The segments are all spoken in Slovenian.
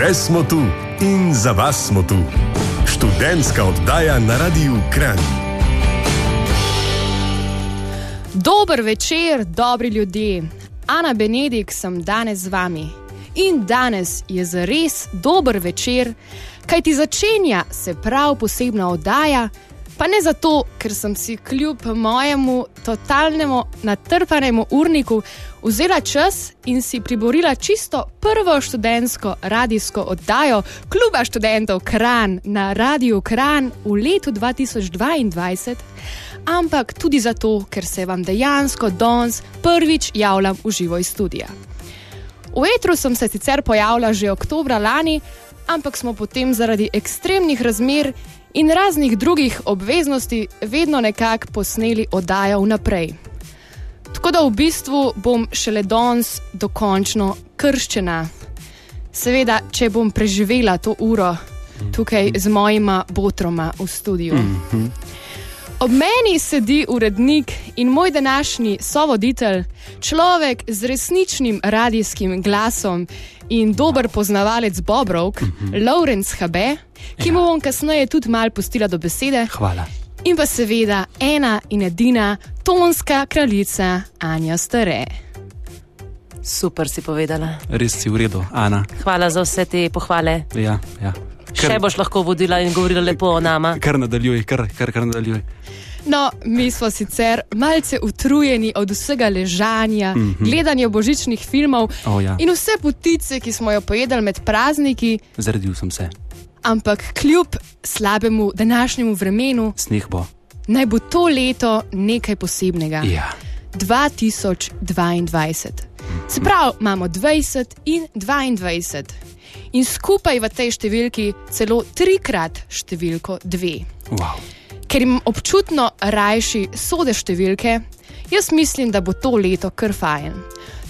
Še smo tu in za vas smo tu. Študentska oddaja na Radiu Kran. Dober večer, dobri ljudje. Ana Benedik sem danes z vami. In danes je za res dober večer, kaj ti začenja se prav posebna oddaja, pa ne zato, ker sem si kljub mojemu totalnemu natrpanemu urniku vzela čas in si priborila čisto prvo študentsko radijsko oddajo Kluba študentov Kran na Radiu Kran v letu 2022, ampak tudi zato, ker se vam dejansko danes prvič javljam v živo iz studia. V etru sem se sicer pojavila že oktobra lani, ampak smo potem zaradi ekstremnih razmer in raznih drugih obveznosti vedno nekako posneli oddajo vnaprej. Tako da v bistvu bom šele danes dokončno krščena. Seveda, če bom preživela to uro tukaj z mojima botroma v studiu. Ob meni sedi urednik in moj današnji sovoditelj, človek z resničnim radijskim glasom in dober poznavalec Bobrovk, Lawrence Habe, ki mu bom kasneje tudi malo pustila do besede. Hvala. In pa seveda ena in edina tonska kraljica Anja Stare. Super si povedala. Res si v redu, Ana. Hvala za vse te pohvale. Ja, ja. Še boš lahko vodila in govorila lepo o nama. Kar nadaljuj, kar, kar, kar nadaljuj. No, mi smo sicer malce utrujeni od vsega ležanja, mm -hmm. gledanja božičnih filmov O, ja. in vse potice, ki smo jo pojedli med prazniki, Zredil sem se. Ampak kljub slabemu današnjemu vremenu, bo. naj bo to leto nekaj posebnega. Ja. 2022. Se pravi, imamo 20 in 22. In skupaj v tej številki celo trikrat številko 2. Wow. Ker imam občutno rajši sode številke, jaz mislim, da bo to leto kar fajn.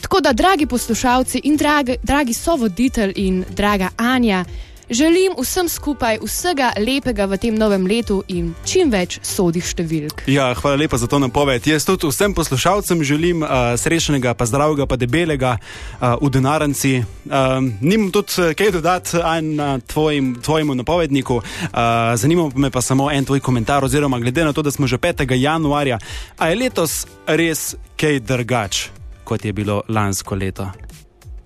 Tako da, dragi poslušalci in dragi, dragi sovoditelj in draga Anja, želim vsem skupaj vsega lepega v tem novem letu in čim več sodih številk. Ja, hvala lepa za to napoved. Jaz tudi vsem poslušalcem želim uh, srečnega, pa zdravega, pa debelega uh, v denarnici. Um, nimam tudi eh, kaj dodati na tvojim, tvojemu napovedniku, uh, zanima me pa samo en tvoj komentar, oziroma glede na to, da smo že 5. januarja, a je letos res kaj drugače, kot je bilo lansko leto?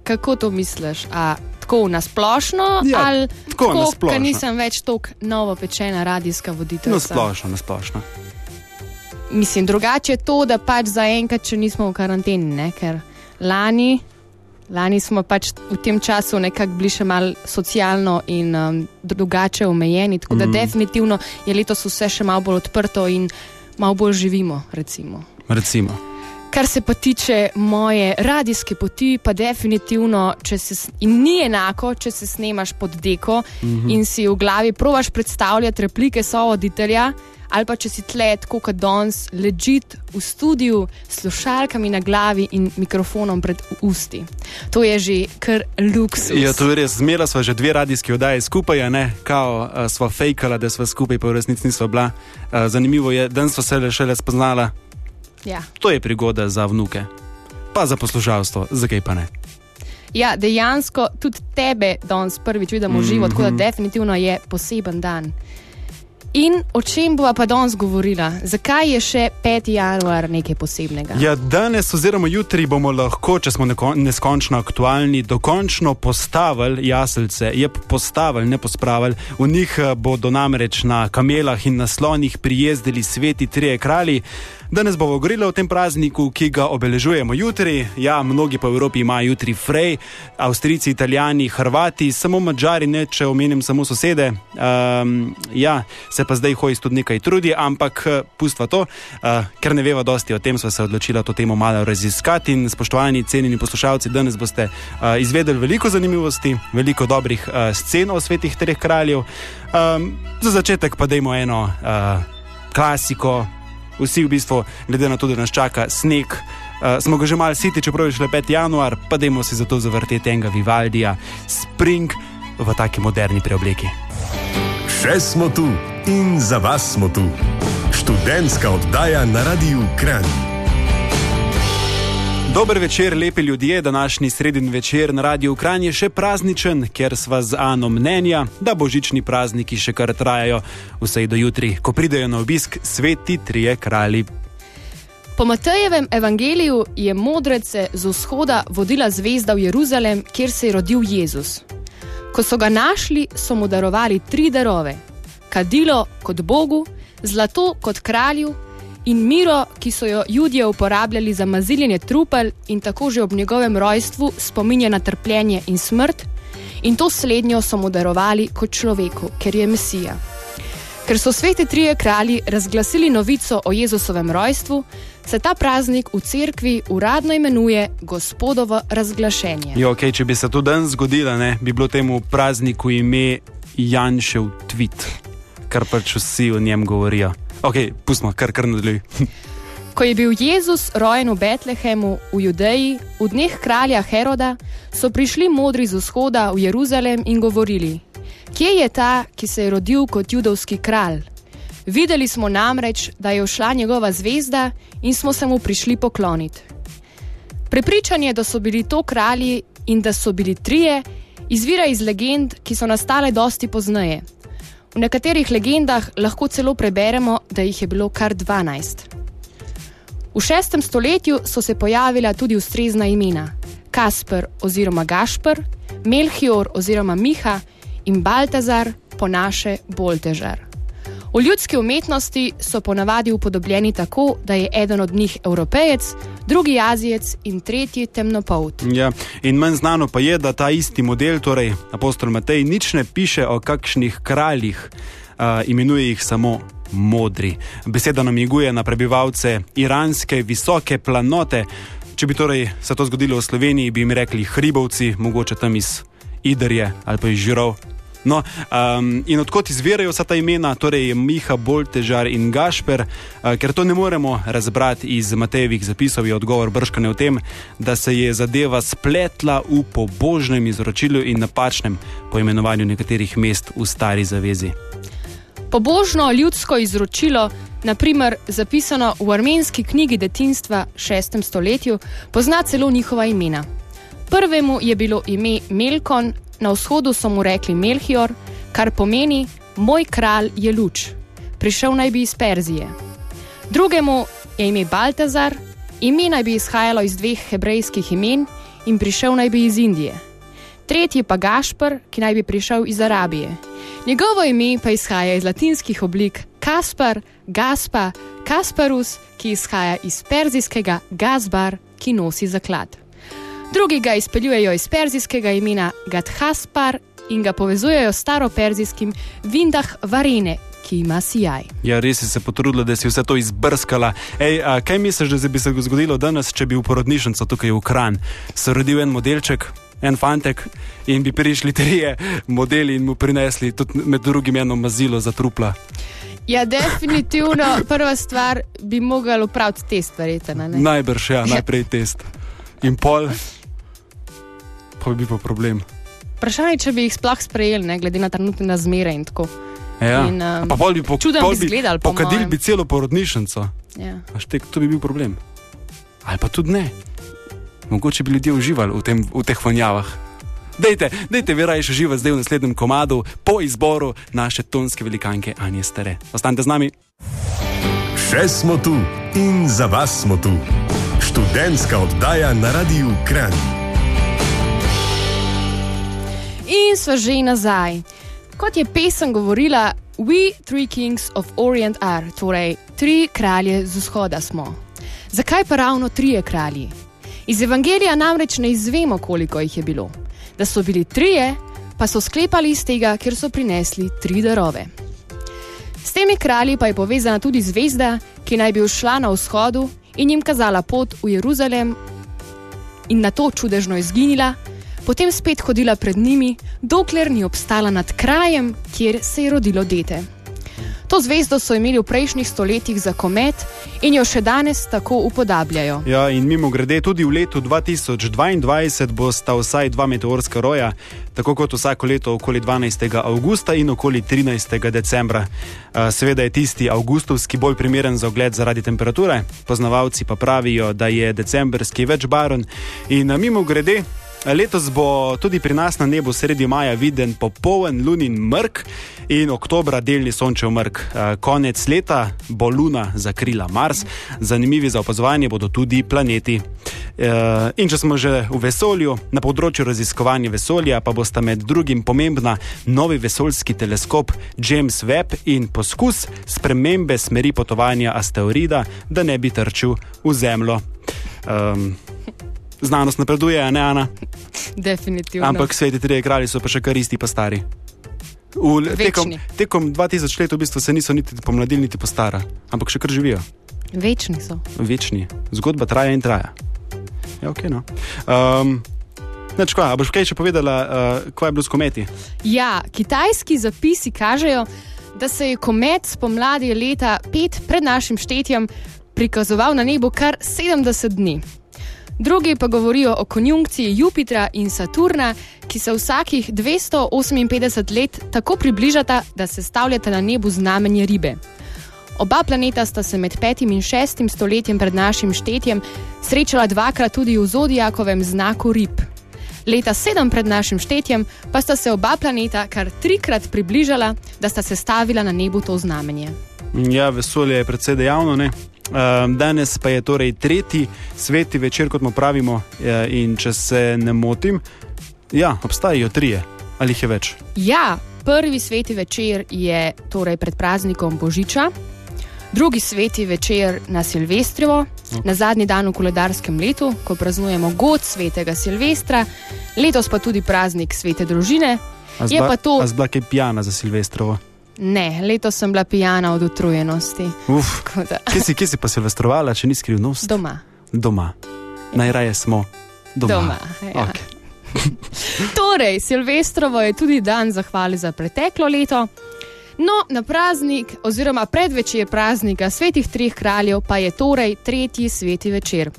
Kako to misliš? A tako nasplošno? Ja, ali tako na splošno. ker nisem več tako novo pečena radijska voditeljica? Na splošno, na splošno. Mislim, drugače je to, da pač zaenkrat še nismo v karanteni, ne? ker lani, lani smo pač v tem času nekako bili še malo socialno in um, drugače omejeni. Tako da mm. definitivno je letos vse še malo bolj odprto in malo bolj živimo. Recimo. Recimo. Kar se pa tiče moje radijske poti, pa definitivno, če se, in ni enako, če se snemaš pod deko mm -hmm. in si v glavi provaš predstavljati replike sovoditelja, ali pa če si tle tako kot danes, ležit v studiu s slušalkami na glavi in mikrofonom pred usti. To je že kar luksus. Ja, to je res. Zmela sva že dve radijski oddaji skupaj, ne, kao uh, sva fejkala, da sva skupaj, pa v resnici nisva bila. Uh, zanimivo je, da sva se le šele spoznala. Ja. To je prigoda za vnuke, pa za poslušalstvo, zakaj pa ne. ja, dejansko tudi tebe danes prvič vidimo v živo, tako da definitivno je poseben dan. In o čem bova pa danes govorila? Zakaj je še 5. januar nekaj posebnega? Ja, danes oziroma jutri bomo lahko, če smo neskončno aktualni, dokončno postavili jaselce, je postavili, ne pospravili. V njih eh, bodo namreč na kamelah in na slonih prijezdili sveti trije kralji. Danes bomo govorili o tem prazniku, ki ga obeležujemo jutri. Ja, mnogi po Evropi imajo jutri Frej, Avstrijci, Italijani, Hrvati, samo Mačari, ne če omenim samo sosede. Um, ja, se pa zdaj hojs tudi nekaj trudi, ampak eh, pustva to, uh, ker ne veva dosti o tem, smo se odločili to temo malo raziskati. In spoštovani, cenjeni poslušalci, danes boste uh, izvedeli veliko zanimivosti, veliko dobrih uh, scen o svetih treh kraljev. Um, za začetek pa dajmo eno uh, klasiko. Vsi v bistvu, glede na to, da nas čaka sneg, uh, smo ga že malo siti, čeprav je šele 5. januar, pa dajmo si zato zavrteti enega Vivaldija, Spring v taki moderni preobleki. Še smo tu in za vas smo tu. Študentska oddaja na Radiu Kran. Dober večer, lepi ljudje. Današnji sredin večer na Radiu Ukrajini je še prazničen, ker sva z Ano mnenja, da božični prazniki še kar trajajo vse do jutri, ko pridejo na obisk sveti trije kralji. Po Matejevem evangeliju je modrece z vzhoda vodila zvezda v Jeruzalem, kjer se je rodil Jezus. Ko so ga našli, so mu darovali tri darove: kadilo kot Bogu, zlato kot kralju in miro, ki so jo ljudje uporabljali za maziljenje trupel in tako že ob njegovem rojstvu spominja na trpljenje in smrt, in to slednjo so mu darovali kot človeku, ker je Mesija. Ker so sveti trije kralji razglasili novico o Jezusovem rojstvu, se ta praznik v cerkvi uradno imenuje Gospodovo razglašenje. Jo, okay, če bi se to danes zgodilo, ne, bi bilo temu prazniku ime Janšev tweet, kar pač vsi o njem govorijo. Ok, pustimo, kar kar nadaljuj. Ko je bil Jezus rojen v Betlehemu v Judeji, v dneh kralja Heroda, so prišli modri z vzhoda v Jeruzalem in govorili: Kje je ta, ki se je rodil kot judovski kralj? Videli smo namreč, da je všla njegova zvezda in smo se mu prišli pokloniti. Prepričanje, da so bili to kralji in da so bili trije, izvira iz legend, ki so nastale dosti pozneje. V nekaterih legendah lahko celo preberemo, da jih je bilo kar 12. V šestem stoletju so se pojavila tudi ustrezna imena: Kasper oziroma Gašpr, Melchior oziroma Miha in Baltazar, po naše Boltežar. V ljudski umetnosti so ponavadi upodobljeni tako, da je eden od njih evropejec, drugi azijec in tretji temnopolt. Ja, in manj znano pa je, da ta isti model, torej apostol Matej, nič ne piše o kakšnih kraljih, uh, imenuje jih samo. Modri. Beseda namiguje na prebivalce iranske visoke planote. Če bi torej se to zgodilo v Sloveniji, bi jim rekli hribovci, mogoče tam iz Idrije ali pa iz Žirov, No, um, in odkot izvirajo vsa ta imena, torej Miha, Boltežar in Gašper, uh, ker to ne moremo razbrati iz Matejevih zapisov, je odgovor brškane v tem, da se je zadeva spletla v pobožnem izročilu in napačnem poimenovanju nekaterih mest v stari zavezi. Pobožno ljudsko izročilo, naprimer zapisano v armenski knjigi detinstva v 6. stoletju, pozna celo njihova imena. Prvemu je bilo ime Melkon, na vzhodu so mu rekli Melchior, kar pomeni: Moj kralj je luč, prišel naj bi iz Perzije. Drugemu je ime Baltazar, ime naj bi izhajalo iz dveh hebrejskih imen in prišel naj bi iz Indije. Tretji pa Gašpr, ki naj bi prišel iz Arabije. Njegovo ime pa izhaja iz latinskih oblik Kaspar, Gaspa, Kasparus, ki izhaja iz perzijskega Gazbar, ki nosi zaklad. Drugi ga izpeljujejo iz perzijskega imena Gadhaspar in ga povezujejo s staroperzijskim Vindah Varene, ki ima sijaj. Ja, res si se potrudila, da si vse to izbrskala. Ej, a, kaj misliš, da bi se zgodilo danes, če bi v porodnišnico tukaj v Kran se rodil en modelček? En fantek in bi prišli trije modeli in mu prinesli tudi med drugim eno mazilo za trupla. Ja, definitivno prva stvar bi mogel upraviti test, verjete. Najbrž, ja, najprej test. In pol, pa bi bil pa problem. Vprašanje je, če bi jih sploh sprejeli, ne, glede na trenutne razmere in tako. Ja. In, um, pa pol bi po, čudem pol bi izgledali. Po pokadili bi celo porodnišnico. Ja. Štek, to bi bil problem. Ali pa tudi ne. Mogoče bi ljudje uživali v, tem, v teh vonjavah. Dejte, dejte, vi raje živite zdaj v naslednjem komadu po izboru naše tonske velikanke Anje Stare. Ostanite z nami. Še smo tu in za vas smo tu. Študentska oddaja na Radiu Kran. In smo že nazaj. Kot je pesem govorila, We Three Kings of Orient are, torej tri kralje z vzhoda smo. Zakaj pa ravno trije kralji? Iz Evangelija namreč ne izvemo, koliko jih je bilo. Da so bili trije, pa so sklepali iz tega, ker so prinesli tri darove. S temi kralji pa je povezana tudi zvezda, ki naj bi ušla na vzhodu in jim kazala pot v Jeruzalem in na to čudežno izginila, potem spet hodila pred njimi, dokler ni obstala nad krajem, kjer se je rodilo dete. To zvezdo so imeli v prejšnjih stoletjih za komet in jo še danes tako upodabljajo. Ja, in mimo grede, tudi v letu 2022 bosta vsaj dva meteorska roja, tako kot vsako leto okoli 12. avgusta in okoli 13. decembra. Seveda je tisti avgustovski bolj primeren za ogled zaradi temperature, poznavalci pa pravijo, da je decembrski več baren. In mimo grede. Letos bo tudi pri nas na nebu sredi maja viden popoln lunin mrk in oktobra delni sončev mrk. Eh, Konec leta bo Luna zakrila Mars, zanimivi za opazovanje bodo tudi planeti. Eh, In če smo že v vesolju, na področju raziskovanja vesolja pa bosta med drugim pomembna novi vesoljski teleskop James Webb in poskus spremembe smeri potovanja asteroida, da ne bi trčil v Zemljo. Um, znanost napreduje, ne Ana? Definitivno. Ampak sveti trije kralji so pa še kar isti, pa stari. V, tekom, tekom 2000 let v bistvu se niso niti pomladili, niti postara, ampak še kar živijo, Večni so. večni. Zgodba traja in traja. Ja, ok. No. Um, Neč, kva, a boš kaj še povedala, uh, kaj je bilo s kometi? Ja, kitajski zapisi kažejo, da se je komet spomladi leta 5 pred našim štetjem prikazoval na nebu kar 70 dni. Drugi pa govorijo o konjunkciji Jupitra in Saturna, ki se vsakih 258 let tako približata, da se stavljata na nebu znamenje ribe. Oba planeta sta se med 5 in 6 stoletjem pred našim štetjem srečala dvakrat tudi v zodijakovem znaku rib. Leta 7 pred našim štetjem pa sta se oba planeta kar trikrat približala, da sta se stavila na nebu to znamenje. Ja, vesolje je precej dejavno. Ne? Um, danes pa je torej tretji sveti večer, kot mu pravimo, eh, in če se ne motim, ja, obstajajo trije ali jih je več. Ja, prvi sveti večer je torej pred praznikom Božiča, drugi sveti večer na Silvestrovo, na zadnji dan v koledarskem letu, ko praznujemo god svetega Silvestra, letos pa tudi praznik svete družine. Je zbla- pa to- A zbla kaj pijana za Silvestrovo. Ne, letos sem bila pijana od utrujenosti. Uf, da- kje si, kje si pa silvestrovala, če ni skrivnost? Doma. Doma. Najraje smo doma. Doma, ja. Okay. Torej, Silvestrovo je tudi dan zahvali za preteklo leto. No, na praznik, oziroma predvečer praznika svetih treh kraljev, pa je torej tretji sveti večer.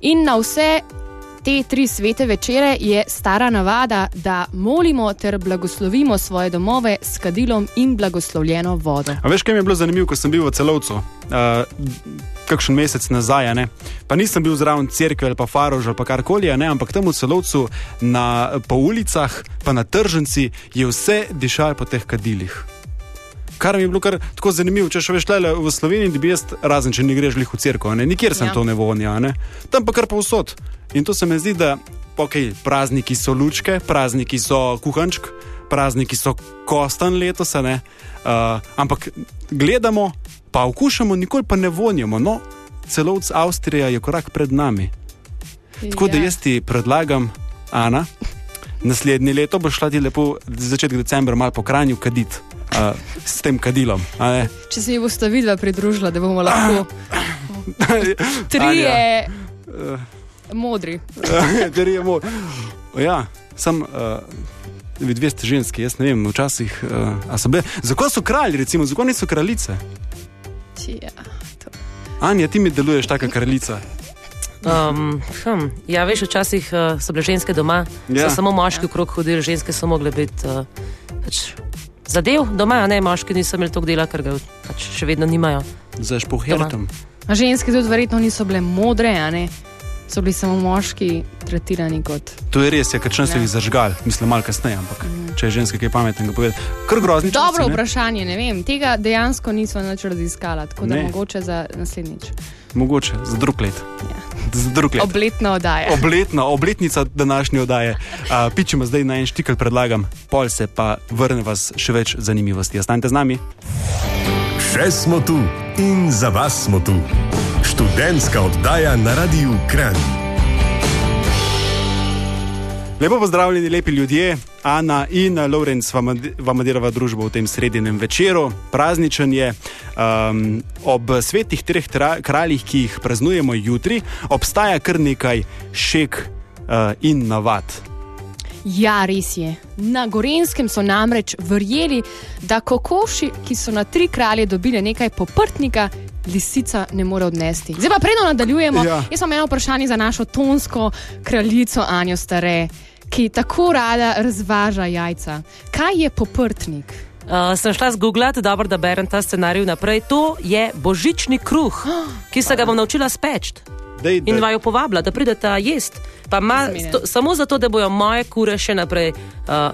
In na vse te tri svete večere je stara navada, da molimo ter blagoslovimo svoje domove s kadilom in blagoslovljeno vodo. A veš, kaj mi je bilo zanimivo, ko sem bil v celovcu, uh, kakšen mesec nazaj, ne? pa nisem bil zraven cerkve ali pa farož ali pa karkoli, ne? ampak tam v celovcu na, po ulicah, pa na tržnici je vse dišalo po teh kadilih. Kar mi je bilo kar tako zanimivo, če še veš, le v Sloveniji, da bi jaz, razen če ne greš lih v cerkev, nikjer sem Ja. to ne vonja, ne? tam pa kar povsod. In to se mi zdi, da okay, prazniki so lučke, prazniki so kuhančk, prazniki so kostan letos, uh, ampak gledamo, pa okušamo, nikoli pa ne vonjamo. No, celovc Avstrija je korak pred nami. Tako da Ja. jaz ti predlagam, Ana, naslednje leto boš šla ti lepo začetek decembra malo po kranju kadit. Uh, s tem kadilom. Če se mi bo sta vidva pridružila, da bomo lahko trije modri. Ter je moj. Ja, sem. Uh, Vi dve ste ženski, jaz ne vem, včasih. Uh, a so bile, zakaj so kralji, recimo, zakaj niso kraljice? Ja, to. Anja, ti mi deluješ taka kraljica. Um, hm, ja, veš, včasih uh, so bile ženske doma, ja. Ja. so samo moški okrog hodili, ženske so mogle biti uh, pač zadev doma, ne moški niso imeli toliko dela, ker ga pač še vedno nimajo. Za špohertom. A ženske tudi verjetno niso bile modre, a ne? So bili samo moški tretirani kot. To je res, ja, ker so jih zažgali, mislim, malo kasneje, ampak če je ženska kaj pametnega povedati, kar grozni. Dobro časi, ne? vprašanje, ne vem, tega dejansko niso nič raziskala, tako da Ne. mogoče za naslednjič. Mogoče za drug let. Ja. Za drug let. Obletna oddaja. Obletna, obletnica današnje oddaje. Uh, pičemo zdaj na en štikl, predlagam, pol se pa vrne vas še več zanimivosti. Ostanite z nami. Še smo tu in za vas smo tu. Študentska oddaja na Radiu Kran. Lepo pozdravljeni, lepi ljudje, Ana in Lorenz, vam delava družbo v tem sredinem večeru. Prazničen je um, ob svetih treh kraljih, ki jih praznujemo jutri, obstaja kar nekaj šek uh, in navad. Ja, res je. Na Gorenskem so namreč verjeli, da kokoši, ki so na tri kralje dobili nekaj poprtnika, lisica ne more odnesti. Zdaj pa predno nadaljujemo. Ja. Jaz imam eno vprašanje za našo tonsko kraljico Anjo Stare, ki tako rada razvaža jajca. Kaj je poprtnik? Uh, sem šla zgooglati, dobro, da berem ta scenarij naprej. To je božični kruh, ki se ga bom naučila speč. Dej, In vaju povabila, da pridete jesti. Pa ma, sto, samo zato, da bojo moje kure še naprej uh,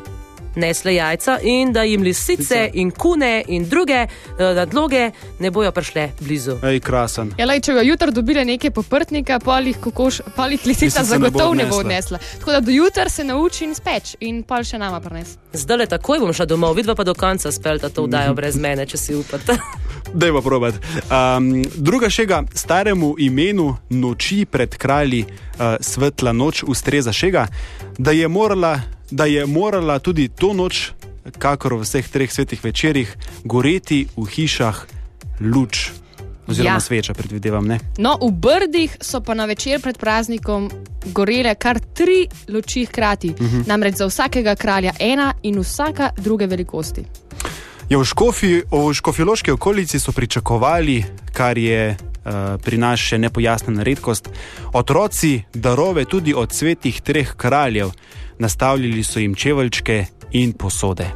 nesle jajca in da jim lisice in kune in druge uh, nadloge ne bojo prišle blizu. Ej, krasen. Ja, lej, če bo jutri dobili nekaj poprtnika, polih kokoš, polih lisica Lisica zagotovo ne bo odnesla. odnesla. Tako da do jutra se nauči in speč in pol še nama prines. Zdaj le takoj bom šla domov, vidva pa do konca spelta to vdajo brez mene, če si upate. Daj pa probat. Um, druga šega, staremu imenu noči pred kralji uh, svetla noč ustreza šega, da je, morala, da je morala tudi to noč, kakor v vseh treh svetih večerjih, goreti v hišah luč. Oziroma Ja. ja. sveča, predvidevam. Ne? No, v Brdih so pa na večer pred praznikom gorele kar tri luči hkrati, uh -huh. namreč za vsakega kralja ena in vsaka druge velikosti. Ja, v, škofi, v škofiloški okolici so pričakovali, kar je uh, pri nas še nepojasnjena redkost, otroci darove tudi od svetih treh kraljev, nastavljali so jim čeveljčke in posode.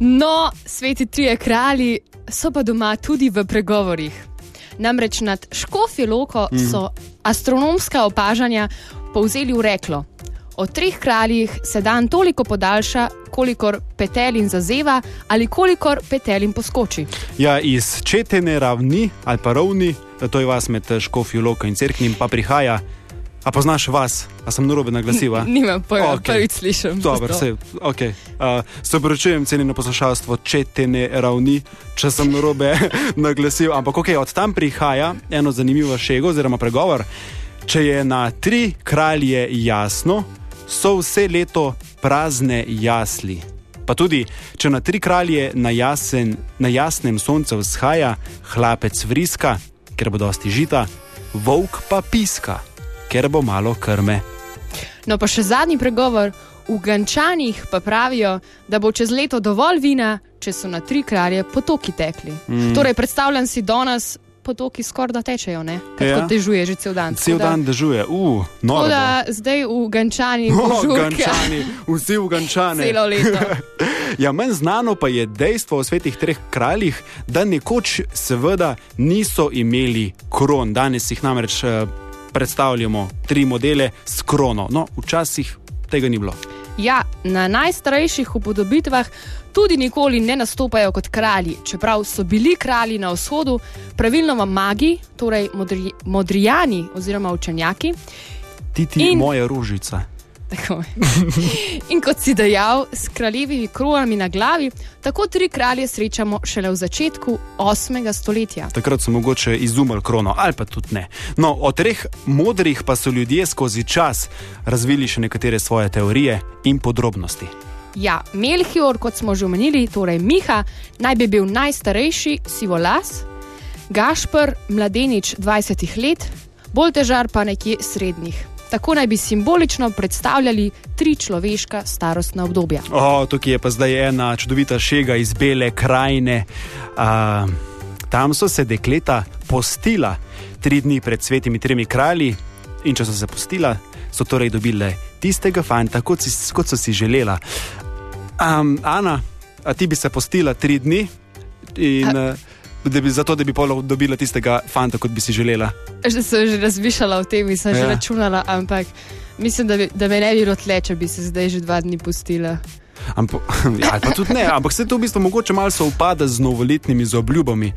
No, sveti trije kralji so pa doma tudi v pregovorih. Namreč nad Škofijo Loko so astronomska opažanja povzeli v reklo. O treh kraljih se dan toliko podaljša, kolikor petelin zazeva ali kolikor petelin poskoči. Ja, iz četene ravni ali pa ravni, to je vas med Škofijo Loko in Cerknim, pa prihaja. A poznaš vas, a sem narobe naglasil? a? Nimam pojma, Okej. okay. prvič slišim. Dobro, se, okay. uh, se opravičujem, cenjeno poslušalstvo, četene ravni, če sem narobe naglasil. Ampak okay, od tam prihaja eno zanimivo šego oziroma pregovor. Če je na tri kralje jasno, so vse leto prazne jasli. Pa tudi, če na tri kralje na, jasen, na jasnem soncu vzhaja, hlapec vriska, ker bo dosti žita, volk pa piska, ker bo malo krme. No, pa še zadnji pregovor. V Gančanih pa pravijo, da bo čez leto dovolj vina, če so na tri kralje potoki tekli. Mm. Torej, predstavljam si danes potoki skoraj da tečejo, ne? Ker Ja. dežuje že cel dan. Cel Tako da- dan dežuje, uf, Tako noro. bo. da zdaj v Gančanih O, žurka Gančani, vsi v Gančane. celo leto. Ja, manj znano pa je dejstvo o svetih treh kraljih, da nekoč seveda niso imeli kron. Danes jih namreč eh, predstavljamo tri modele s krono. No, včasih tega ni bilo. Ja, na najstarejših upodobitvah tudi nikoli ne nastopajo kot kralji, čeprav so bili kralji na vzhodu, pravilno magi, torej modri, modrijani oziroma učenjaki. Ti ti In- moja rožica. Tako. In kot si dejal, s kraljevimi kronami na glavi, tako tri kralje srečamo šele v začetku 8. stoletja. Takrat so mogoče izumili krono, ali pa tudi ne. No, od treh modrih pa so ljudje skozi čas razvili še nekatere svoje teorije in podrobnosti. Ja, Melchior, kot smo že omenili, torej Miha, naj bi bil najstarejši, sivolas, Gašpr, mladenič 20 let, bolj težar pa nekje srednjih. Tako naj bi simbolično predstavljali tri človeška starostna obdobja. O, tukaj je pa zdaj ena čudovita šega iz Bele krajine. A, tam so se dekleta postila tri dni pred svetimi tremi kralji, in če so se postila, so torej dobile tistega fanta, kot, si, kot so si želela. Um, Ana, a ti bi se postila tri dni, in, a... da bi, zato da bi pol dobila tistega fanta, kot bi si želela. Že sem že razmišljala o tem, sem ja. že Ja. računala, ampak mislim, da, bi, da me ne bi rotle, če bi se zdaj že dva dni pustila. Ampak, ja, pa tudi ne, ampak se to v bistvu mogoče malo sovpada z novoletnimi z obljubami,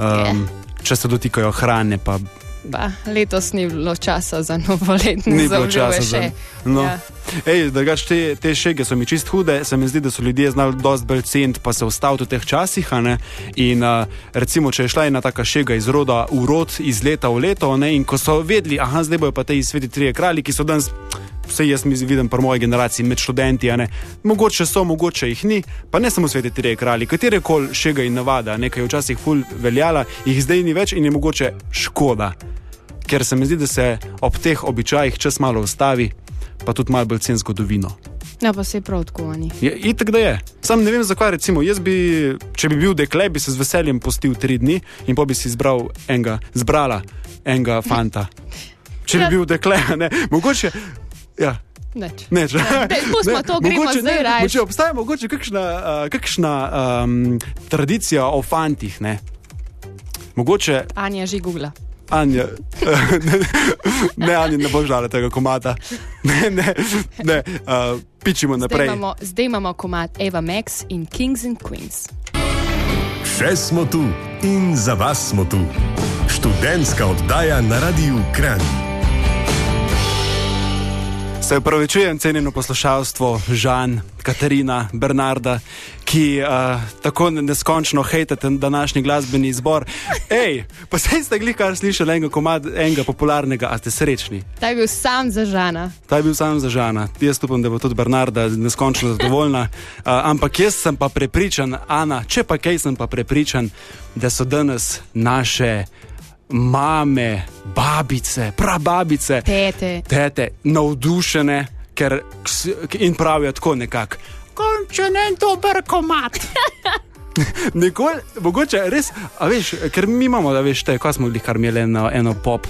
um, če se dotikajo hrane. Pa Ba, letos ni bilo časa za novoletne ni bilo časa za no. Ja. Drugač, te, te šege so mi čist hude, se mi zdi, da so ljudje znali dosti bolj ceniti, pa se ustaviti v teh časih. a. In uh, recimo, če je šla ena taka šega iz roda v rod, iz leta v leto, ne, in ko so vedeli, aha, zdaj bojo pa te sveti trije kralji, ki so danes. Vse jaz vidim, pri moji generaciji, med študenti, a mogoče so, mogoče jih ni, pa ne samo sveti trije kralji, katere koli šega in navada, nekaj je včasih ful veljala, jih zdaj ni več in je mogoče škoda. Ker se mi zdi, da se ob teh običajih čas malo ustavi, pa tudi malo bolj cen zgodovino. Ja, pa se je prav tako oni. Je, itak da je. Sam ne vem, zakaj. Recimo, jaz bi, če bi bil dekle, bi se z veseljem postil tri dni in pa bi si izbral enega, zbrala enega fanta. Če bi Ja. bil dekle, ne, mogoče. Ja. Neč. Neč. Ja, to, gremo Mogoče, ne, raje. mogoče obstaja mogoče kakšna, uh, kakšna um, tradicija o fantih. Ne? Mogoče Anja že googla. Anja, ne, Anja, ne boš žala tega komata. Ne, ne, ne uh, pičimo Zdaj naprej. imamo, zdaj imamo komat Eva Max in Kings and Queens. Še smo tu in za vas smo tu. Študentska oddaja na Radiu Kran. Se upravičujem, cenjeno poslušalstvo, Žan, Katarina, Bernarda, ki uh, tako neskončno hejtate današnji glasbeni izbor. Ej, pa sej ste glih kar slišali enega, komad, enega popularnega, a ste srečni. Ta je bil sam za žana. Ta je bil sam za Žana. Jaz upam, da bo tudi Bernarda neskončno zadovoljna. Uh, ampak jaz sem pa prepričan, Ana, če pa kaj sem pa prepričan, da so danes naše mame, babice, prababice, Tete. tete navdušene, ker in pravijo tako nekako. Končen dober komat. Nikoli, mogoče res, a veš, ker mi imamo, da veš, te, ko smo bili kar imeli eno, eno pop,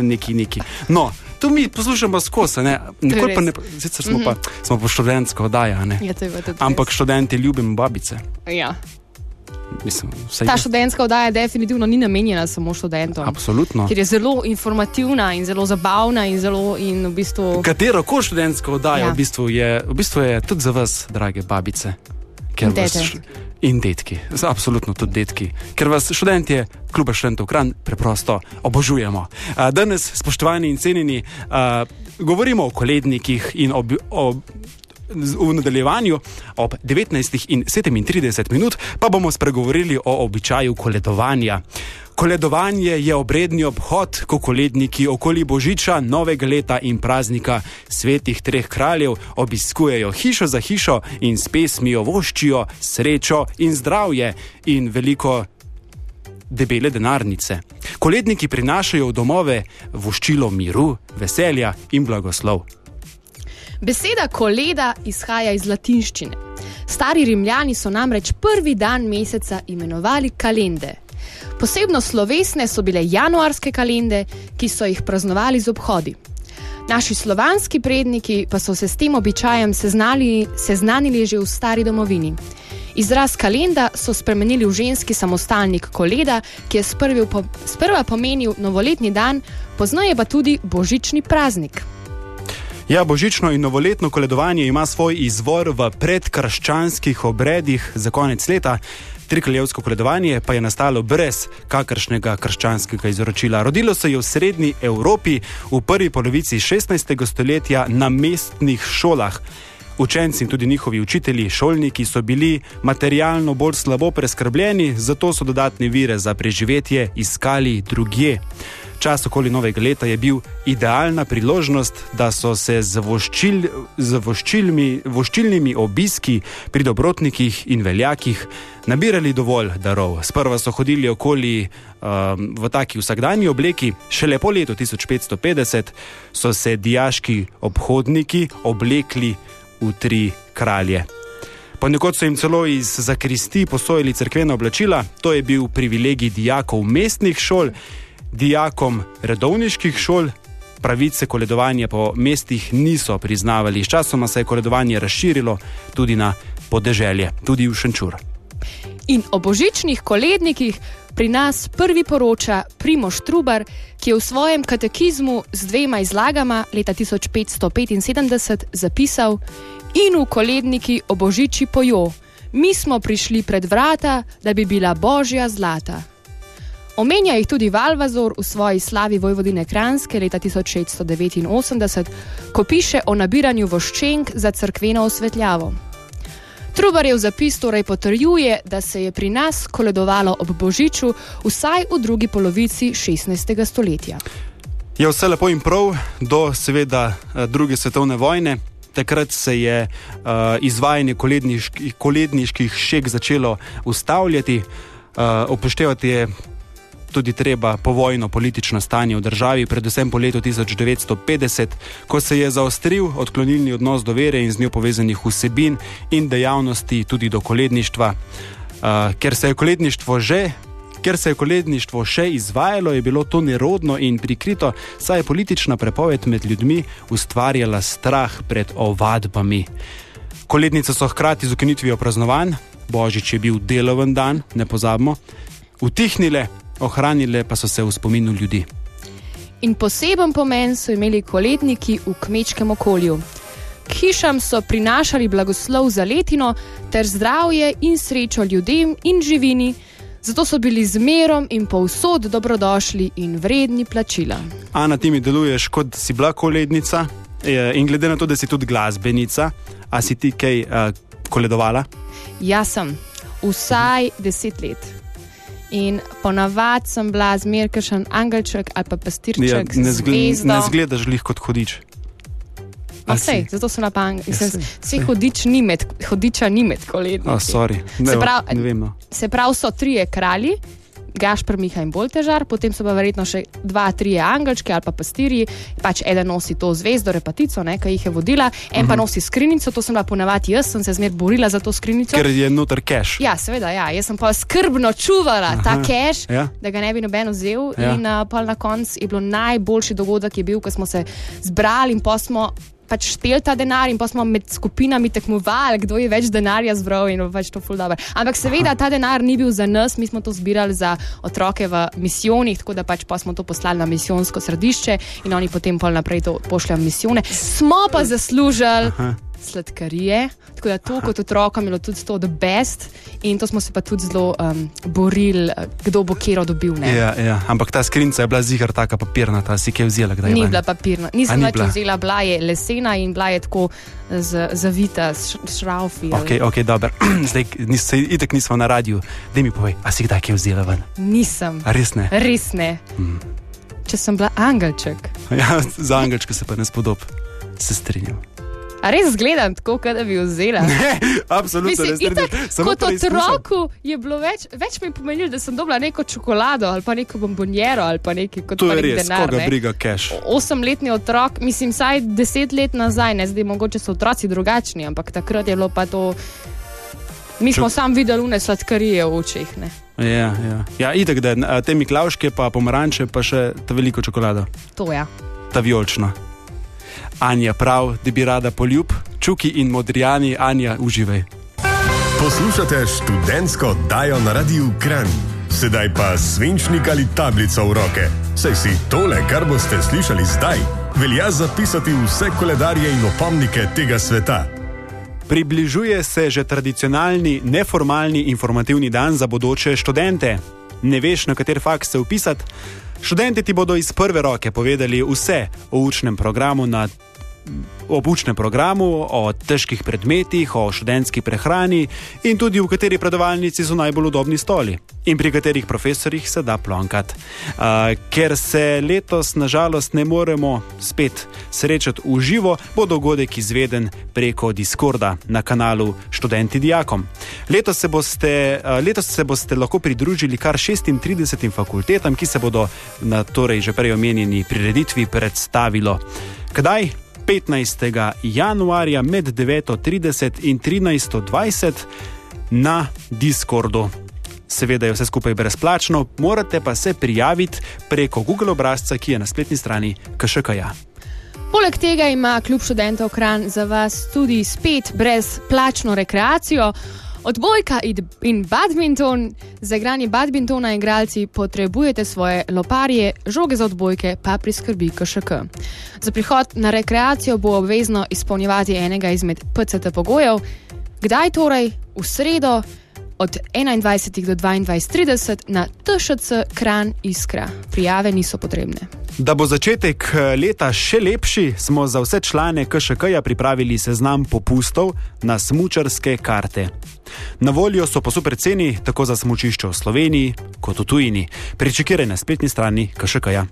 neki, neki. No, to mi poslušamo skozi, ne, nikoli pa ne, sicer smo, mm -hmm. pa, smo pa študentsko oddaja, ne. Ja, to je Ampak študenti ljubimo babice. Ja. Mislim, Ta študentska oddaja definitivno ni namenjena samo študentom. Absolutno. Ker je zelo informativna in zelo zabavna in zelo in v bistvu. Katero koli študentsko oddajo Ja. v, bistvu je, v bistvu je tudi za vas, drage babice. ker In vas In detki, absolutno tudi detki, ker vas študentje, kljub študentov kran, preprosto obožujemo. Danes, spoštovani in cenjeni, govorimo o kolednikih in ob, o. V nadaljevanju ob 19 in 37 minut pa bomo spregovorili o običaju koledovanja. Koledovanje je obredni obhod, ko koledniki okoli Božiča, novega leta in praznika svetih treh kraljev obiskujejo hišo za hišo in s pesmijo voščijo srečo in zdravje in veliko debele denarnice. Koledniki prinašajo v domove voščilo miru, veselja in blagoslov. Beseda koleda izhaja iz latinščine. Stari Rimljani so namreč prvi dan meseca imenovali kalende. Posebno slovesne so bile januarske kalende, ki so jih praznovali z obhodi. Naši slovanski predniki pa so se s tem običajem seznali, seznanili že v stari domovini. Izraz kalenda so spremenili v ženski samostalnik koleda, ki je sprva pomenil novoletni dan, poznaje pa tudi božični praznik. Ja, božično in novoletno koledovanje ima svoj izvor v predkrščanskih obredih za konec leta. Trikraljevsko koledovanje pa je nastalo brez kakršnega krščanskega izročila. Rodilo se je v srednji Evropi v prvi polovici 16. stoletja na mestnih šolah. Učenci in tudi njihovi učitelji, šolniki so bili materialno bolj slabo preskrbljeni, zato so dodatne vire za preživetje iskali drugje. Čas okoli novega leta je bil idealna priložnost, da so se z, voščil, z voščilmi, voščilnimi obiski pri dobrotnikih in veljakih nabirali dovolj darov. Sprva so hodili okoli um, v taki vsakdanji obleki, šele po letu 1550 so se dijaški obhodniki oblekli v tri kralje. Ponekod so jim celo iz zakristi posojili crkvena oblačila, to je bil privilegij dijakov mestnih šol, dijakom redovniških šol. Pravice koledovanja po mestih niso priznavali. Sčasoma se je koledovanje razširilo tudi na podeželje, tudi v Šenčur. In o božičnih kolednikih pri nas prvi poroča Primoš Trubar, ki je v svojem katekizmu z dvema izlagama leta 1575 zapisal: In v koledniki o božiči pojo, mi smo prišli pred vrata, da bi bila božja zlata. Omenja jih tudi Valvazor v svoji slavi Vojvodine Kranske leta 1689, ko piše o nabiranju voščenk za crkveno osvetljavo. Trubarjev zapis torej potrjuje, da se je pri nas koledovalo ob Božiču vsaj v drugi polovici 16. stoletja. Je vse lepo in prav, do seveda eh, druge svetovne vojne. Takrat se je uh, izvajanje koledniških, koledniških šek začelo ustavljati. Uh, upoštevati je tudi treba povojno politično stanje v državi, predvsem po letu 1950, ko se je zaostril odklonilni odnos do vere in z njo povezanih vsebin in dejavnosti tudi do koledništva. Uh, ker se je koledništvo že. Ker se je koledništvo še izvajalo, je bilo to nerodno in prikrito, saj je politična prepoved med ljudmi ustvarjala strah pred ovadbami. Kolednice so hkrati z ukinitvijo praznovanj, božič je bil deloven dan, ne pozabimo, utihnile, ohranile pa so se v spominu ljudi. In poseben pomen so imeli koledniki v kmečkem okolju. K hišam so prinašali blagoslov za letino ter zdravje in srečo ljudem in živini, zato so bili z merom in povsod dobrodošli in vredni plačila. Ana, ti mi deluješ kot si bila kolednica in glede na to, da si tudi glasbenica, a si ti kaj uh, koledovala? Jaz sem vsaj deset let. In ponavadi sem bila zmeraj kakšen angelček ali pa pastirček. Ja, ne, z zgled, zvezdo. ne zgledaš lih kot hodič. A sej, zato sem na pangu. Ja, Vse hodič ni med, hodiča ni med koledniki. Oh, sorry. ne, Se pravi-. No. Se pravi, so trije kralji, Gašpr, Miha in Boltežar, potem so pa verjetno še dva, tri angelčki ali pa pastirji. Pač eden nosi to zvezdo, repatico, ne, ki jih je vodila, en Mhm. pa nosi skrinjico, to sem bila ponavadi jaz, sem se zmer borila za to skrinjico. Ker je noter cash. Ja, seveda, ja. jaz sem pa skrbno čuvala ta cash, ja. da ga ne bi noben vzel. Ja. In uh, pol na koncu je bil najboljši dogodek, je bil, ko smo se zbrali in pa smo. Pač štel ta denar, in pa smo med skupinami tekmovali, kdo je več denarja zbral, in pač to ful dobro. Ampak seveda ta denar ni bil za nas, mi smo to zbirali za otroke v misijonih, tako da pač pa smo to poslali na misijonsko središče in oni potem pol naprej to pošljajo v misijone. Smo pa zaslužili sladkarije, tako da to kot otrokom je bilo tudi to the best in to smo se pa tudi zelo um, borili, eh, kdo bo kero dobil. Ne? Ja, ja. Ampak ta skrinjica je bila zihar taka papirnata, si kaj vzela, kdaj Ni ven? bila papirna, nisem ni več bila? vzela, bila je lesena in bila je tako z, zavita s šraufi. ali- Ok, ok, dobro. Zdaj, nis, itek nismo na radiju. Dej mi povej, a si kdaj kaj vzela ven? Nisem, A res ne? res ne. Mhm. Če sem bila angelček. Ja, za angelčka se pa ne spodob. Se strinjam. A res zgledam tako, kot da bi vzela. Absolutno Mislim, ne itak, kot preizkušam. otroku je bilo več, več mi pomenilo, da sem dobila neko čokolado ali pa neko bombonjero ali pa nekaj kot To pa je res, denar. koga ne. briga cash. Osemletni otrok, mislim, saj deset let nazaj, ne zdaj, mogoče so otroci drugačni, ampak takrat je bilo pa to. Mi smo Čak- sam videli une sladkarije v očeh. Ne? Ja, ja. ja itek, da te miklavške, pa pomaranče, pa še ta veliko čokolado, To ja. ta vijolična. Anja prav, da bi rada poljub, čuki in modrijani, Anja, uživaj. Poslušate študentsko oddajo na Radiu Kran. Sedaj pa svinčnik ali tablico v roke. Saj si tole, kar boste slišali zdaj, velja zapisati vse koledarje in opomnike tega sveta. Približuje se že tradicionalni, neformalni informativni dan za bodoče študente. Ne veš, na kater faks se upisati? Študenti ti bodo iz prve roke povedali vse o učnem programu na o učnem programu, o težkih predmetih, o študentski prehrani in tudi v kateri predavalnici so najbolj udobni stoli in pri katerih profesorjih se da plonkat. Uh, ker se letos nažalost ne moremo spet srečati v živo, bo dogodek izveden preko Discorda na kanalu Študenti Dijakom. Letos se, boste, uh, letos se boste lahko pridružili kar 36 fakultetam, ki se bodo na torej že prej omenjeni prireditvi predstavilo. Kdaj? 15. januarja med 9:30 in 13:20 na Discordu. Seveda je vse skupaj brezplačno, morate pa se prijaviti preko Google obrazca, ki je na spletni strani KŠK-ja. Poleg tega ima Klub študentov Kran za vas tudi spet brezplačno rekreacijo. Odbojka in- in badminton, za igranje badmintona igralci potrebujete svoje loparje, žoge za odbojke pa priskrbi KŠK. Za prihod na rekreacijo bo obvezno izpolnjevati enega izmed PCT pogojev. Kdaj torej? V sredo od 21 do 22.30 na TŠC Kran Iskra. Prijave niso potrebne. Da bo začetek eh, leta še lepši, smo za vse člane KŠK-ja pripravili seznam popustov na smučarske karte. Na voljo so po super ceni tako za smučišče v Sloveniji kot v tujini. Pričakiraj na spletni strani KŠK-ja.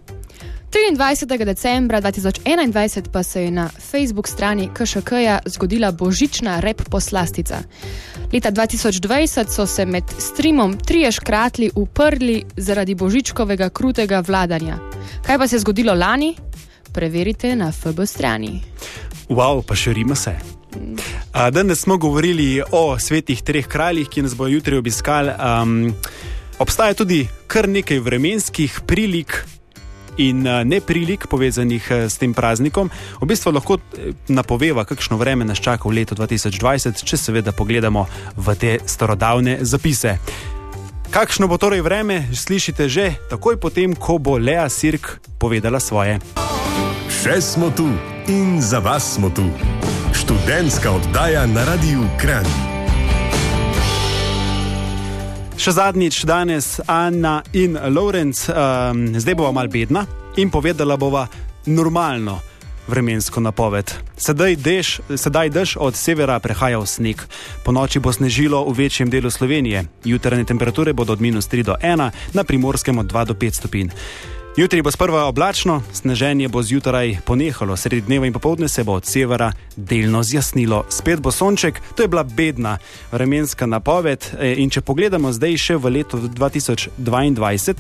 23. decembra 2021 pa se je na Facebook strani KŠK-ja zgodila božična rep poslastica. Leta 2020 so se med streamom trije škratli uprli zaradi božičkovega krutega vladanja. Kaj pa se je zgodilo lani? Preverite na FB strani. Wow, pa širimo se. A, danes smo govorili o svetih treh kraljih, ki nas bo jutri obiskali. Um, obstaja tudi kar nekaj vremenskih prilik. In neprilik povezanih s tem praznikom, v bistvu lahko napoveva, kakšno vreme nas čaka v letu 2020, če seveda pogledamo v te starodavne zapise. Kakšno bo torej vreme, slišite že takoj potem, ko bo Lea Sirk povedala svoje. Še smo tu in za vas smo tu. Študentska oddaja na Radiu Kran. Še zadnjič danes Anna in Lorenz, um, zdaj bova mal bedna in povedala bova normalno vremensko napoved. Sedaj dež, sedaj dež od severa prehaja v sneg. Po noči bo snežilo v večjem delu Slovenije. Jutranje temperature bodo od minus 3 do 1, na primorskem od 2 do 5 stopinj. Jutri bo sprva oblačno, sneženje bo zjutraj ponehalo, sredi dneva in popovdne se bo od severa delno zjasnilo. Spet bo sonček, to je bila bedna vremenska napoved. E, in če pogledamo zdaj še v leto 2022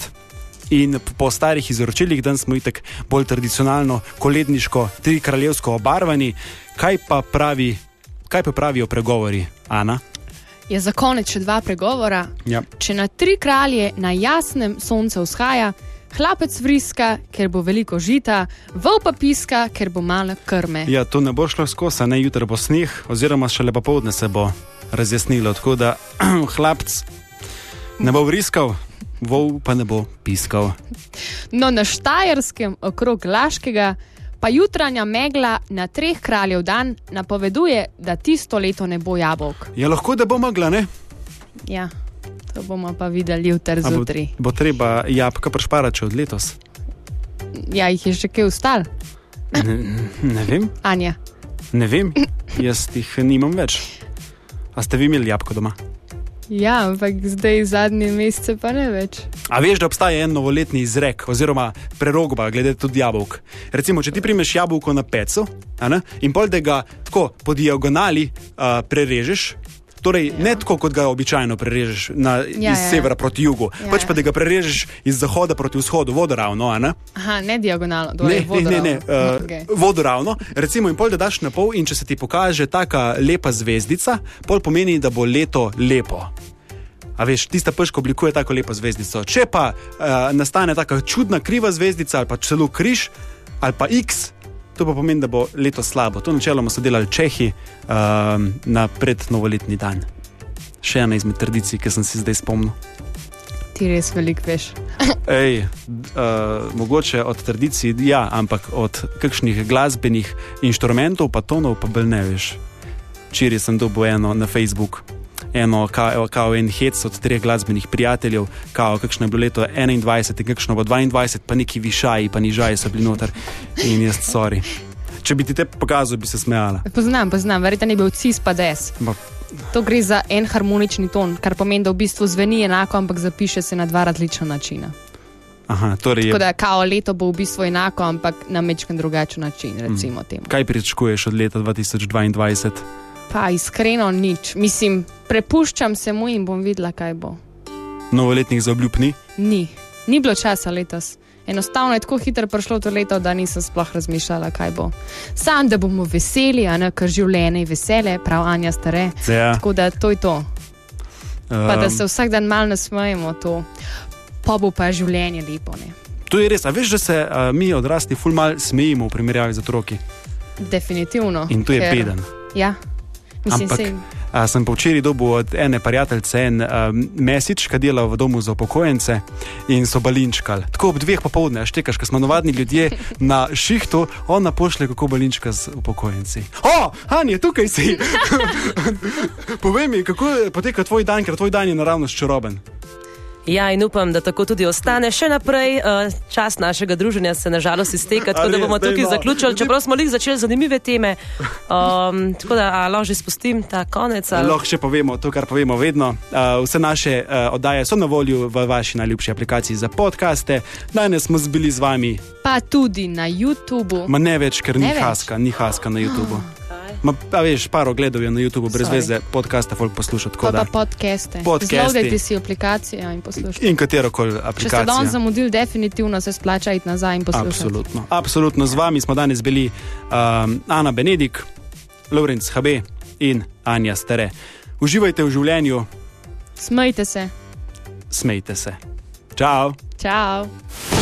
in po starih izročilih, dan smo itek bolj tradicionalno, koledniško, tri kraljevsko obarvani, kaj pa, pravi, kaj pa pravijo pregovori, Ana? Je za konec še dva pregovora. Ja. Če na tri kralje na jasnem soncu vzhaja, Hlapec vriska, ker bo veliko žita, vol pa piska, ker bo malo krme. Ja, to ne bo šlo skozi, ne jutro bo sneh, oziroma še lepo povdne se bo razjasnilo. Tako da hlapc ne bo vriskal, vol pa ne bo piskal. No, na Štajerskem, okrog Laškega, pa jutranja megla na treh kraljev dan napoveduje, da tisto leto ne bo jabolk. Je ja, lahko, da bo megla, ne? Ja. To bomo pa videli jutri zjutraj. Bo, bo treba jabka prešparati od letos. Ja, jih je še kaj ustal. Ne, ne vem. Anja. Ne vem, jaz jih nimam več. A ste vi imeli jabko doma? Ja, ampak zdaj zadnji mesec pa ne več. A veš, da obstaja en novoletni izrek, oziroma prerogba, glede tudi jabolk. Recimo, če ti primeš jabolko na pecu in pol, da ga tako po diagonali uh, prerežeš, Torej, ja. ne tako, kot ga običajno prerežeš na, ja, iz ja, ja. severa proti jugu, ja, pač pa da ga prerežeš iz zahoda proti vzhodu, vodoravno. Ne? Aha, ne diagonalno, ne, ne, ne, ne uh, okay. vodoravno. Recimo, in pol da daš na pol, in če se ti pokaže taka lepa zvezdica, pol pomeni, da bo leto lepo. A veš, tista prška oblikuje tako lepo zvezdico. Če pa uh, nastane tako čudna kriva zvezdica ali pa celo križ ali pa X, To pa pomeni, da bo leto slabo. To načeloma so delali Čehi um, na prednovoletni dan. Še ena izmed tradicij, ki sem si zdaj spomnil. Ti res veliko veš. Ej, uh, mogoče od tradicij, ja, ampak od kakšnih glasbenih inštrumentov, pa tonov, pa bolj ne veš. Včeraj sem dobil eno na Facebooku eno, kao, kao en hec od treh glasbenih prijateljev, kao, kakšno je bilo leto 21 in kakšno bo 22, pa neki višaji, pa nižaji so bili noter in jaz sorry. Če bi ti te pokazal, bi se smejala. Poznam, poznam, verjetno ne bi bil cis pa des. Ba. To gre za en harmonični ton, kar pomeni, da v bistvu zveni enako, ampak zapiše se na dva različna načina. Aha, torej Tako da kao leto bo v bistvu enako, ampak na mečken drugačen način. Mm. Kaj pričakuješ od leta 2022? Pa iskreno nič. Mislim, prepuščam se mu in bom videla, kaj bo. Novoletnih zaobljub ni? Ni. Ni bilo časa letos. Enostavno je tako hitro prišlo to leto, da nisem sploh razmišljala, kaj bo. Sam, da bomo veseli, a ne kar življenje je vesele, prav Anja stare. Ja. Tako da to je to. Um. Pa da se vsak dan malo nasmejemo, to pa bo pa življenje lepo. Ne? To je res. A veš, da se uh, mi odrasli ful mal smejimo v primerjavi z otroki? Definitivno. In to je ker... beden. Ja. Mislim, Ampak a, sem pa včeraj dobil od ene prijateljice en mesič, ki dela v domu za upokojence in so balinčkali. Tako ob dveh popovdne, štekaš, ker smo navadni ljudje na šihtu, ona pošle kako balinčka z upokojenci. O, Anja, tukaj si! Povej mi, kako poteka tvoj dan, ker tvoj dan je naravno čaroben. Ja, in upam, da tako tudi ostane še naprej. Uh, čas našega druženja se nažalost izteka, tako da bomo tukaj zaključili, čeprav smo jih začeli zanimive teme. Um, tako da lahko že spustim ta konec. Lahko še povemo to, kar povemo vedno. Uh, vse naše uh, oddaje so na voljo v vaši najljubši aplikaciji za podkaste. Danes smo bili z vami. Pa tudi na YouTubu. Ma ne več, ker ne ni več. haska, ni haska na YouTubu. Ma, pa veš, par ogledov je na YouTubu, brez Sorry. veze, podcaste folk poslušati. Pa pa podcaste. Zlogajte si aplikacijo in poslušajte. In katero koli aplikacijo. Če ste danes zamudili, definitivno se splača iti nazaj in poslušati. Absolutno. Absolutno. Z vami smo danes bili um, Ana Benedik, Lorenz HB in Anja Stare. Uživajte v življenju. Smejte se. Smejte se. Čau. Čau.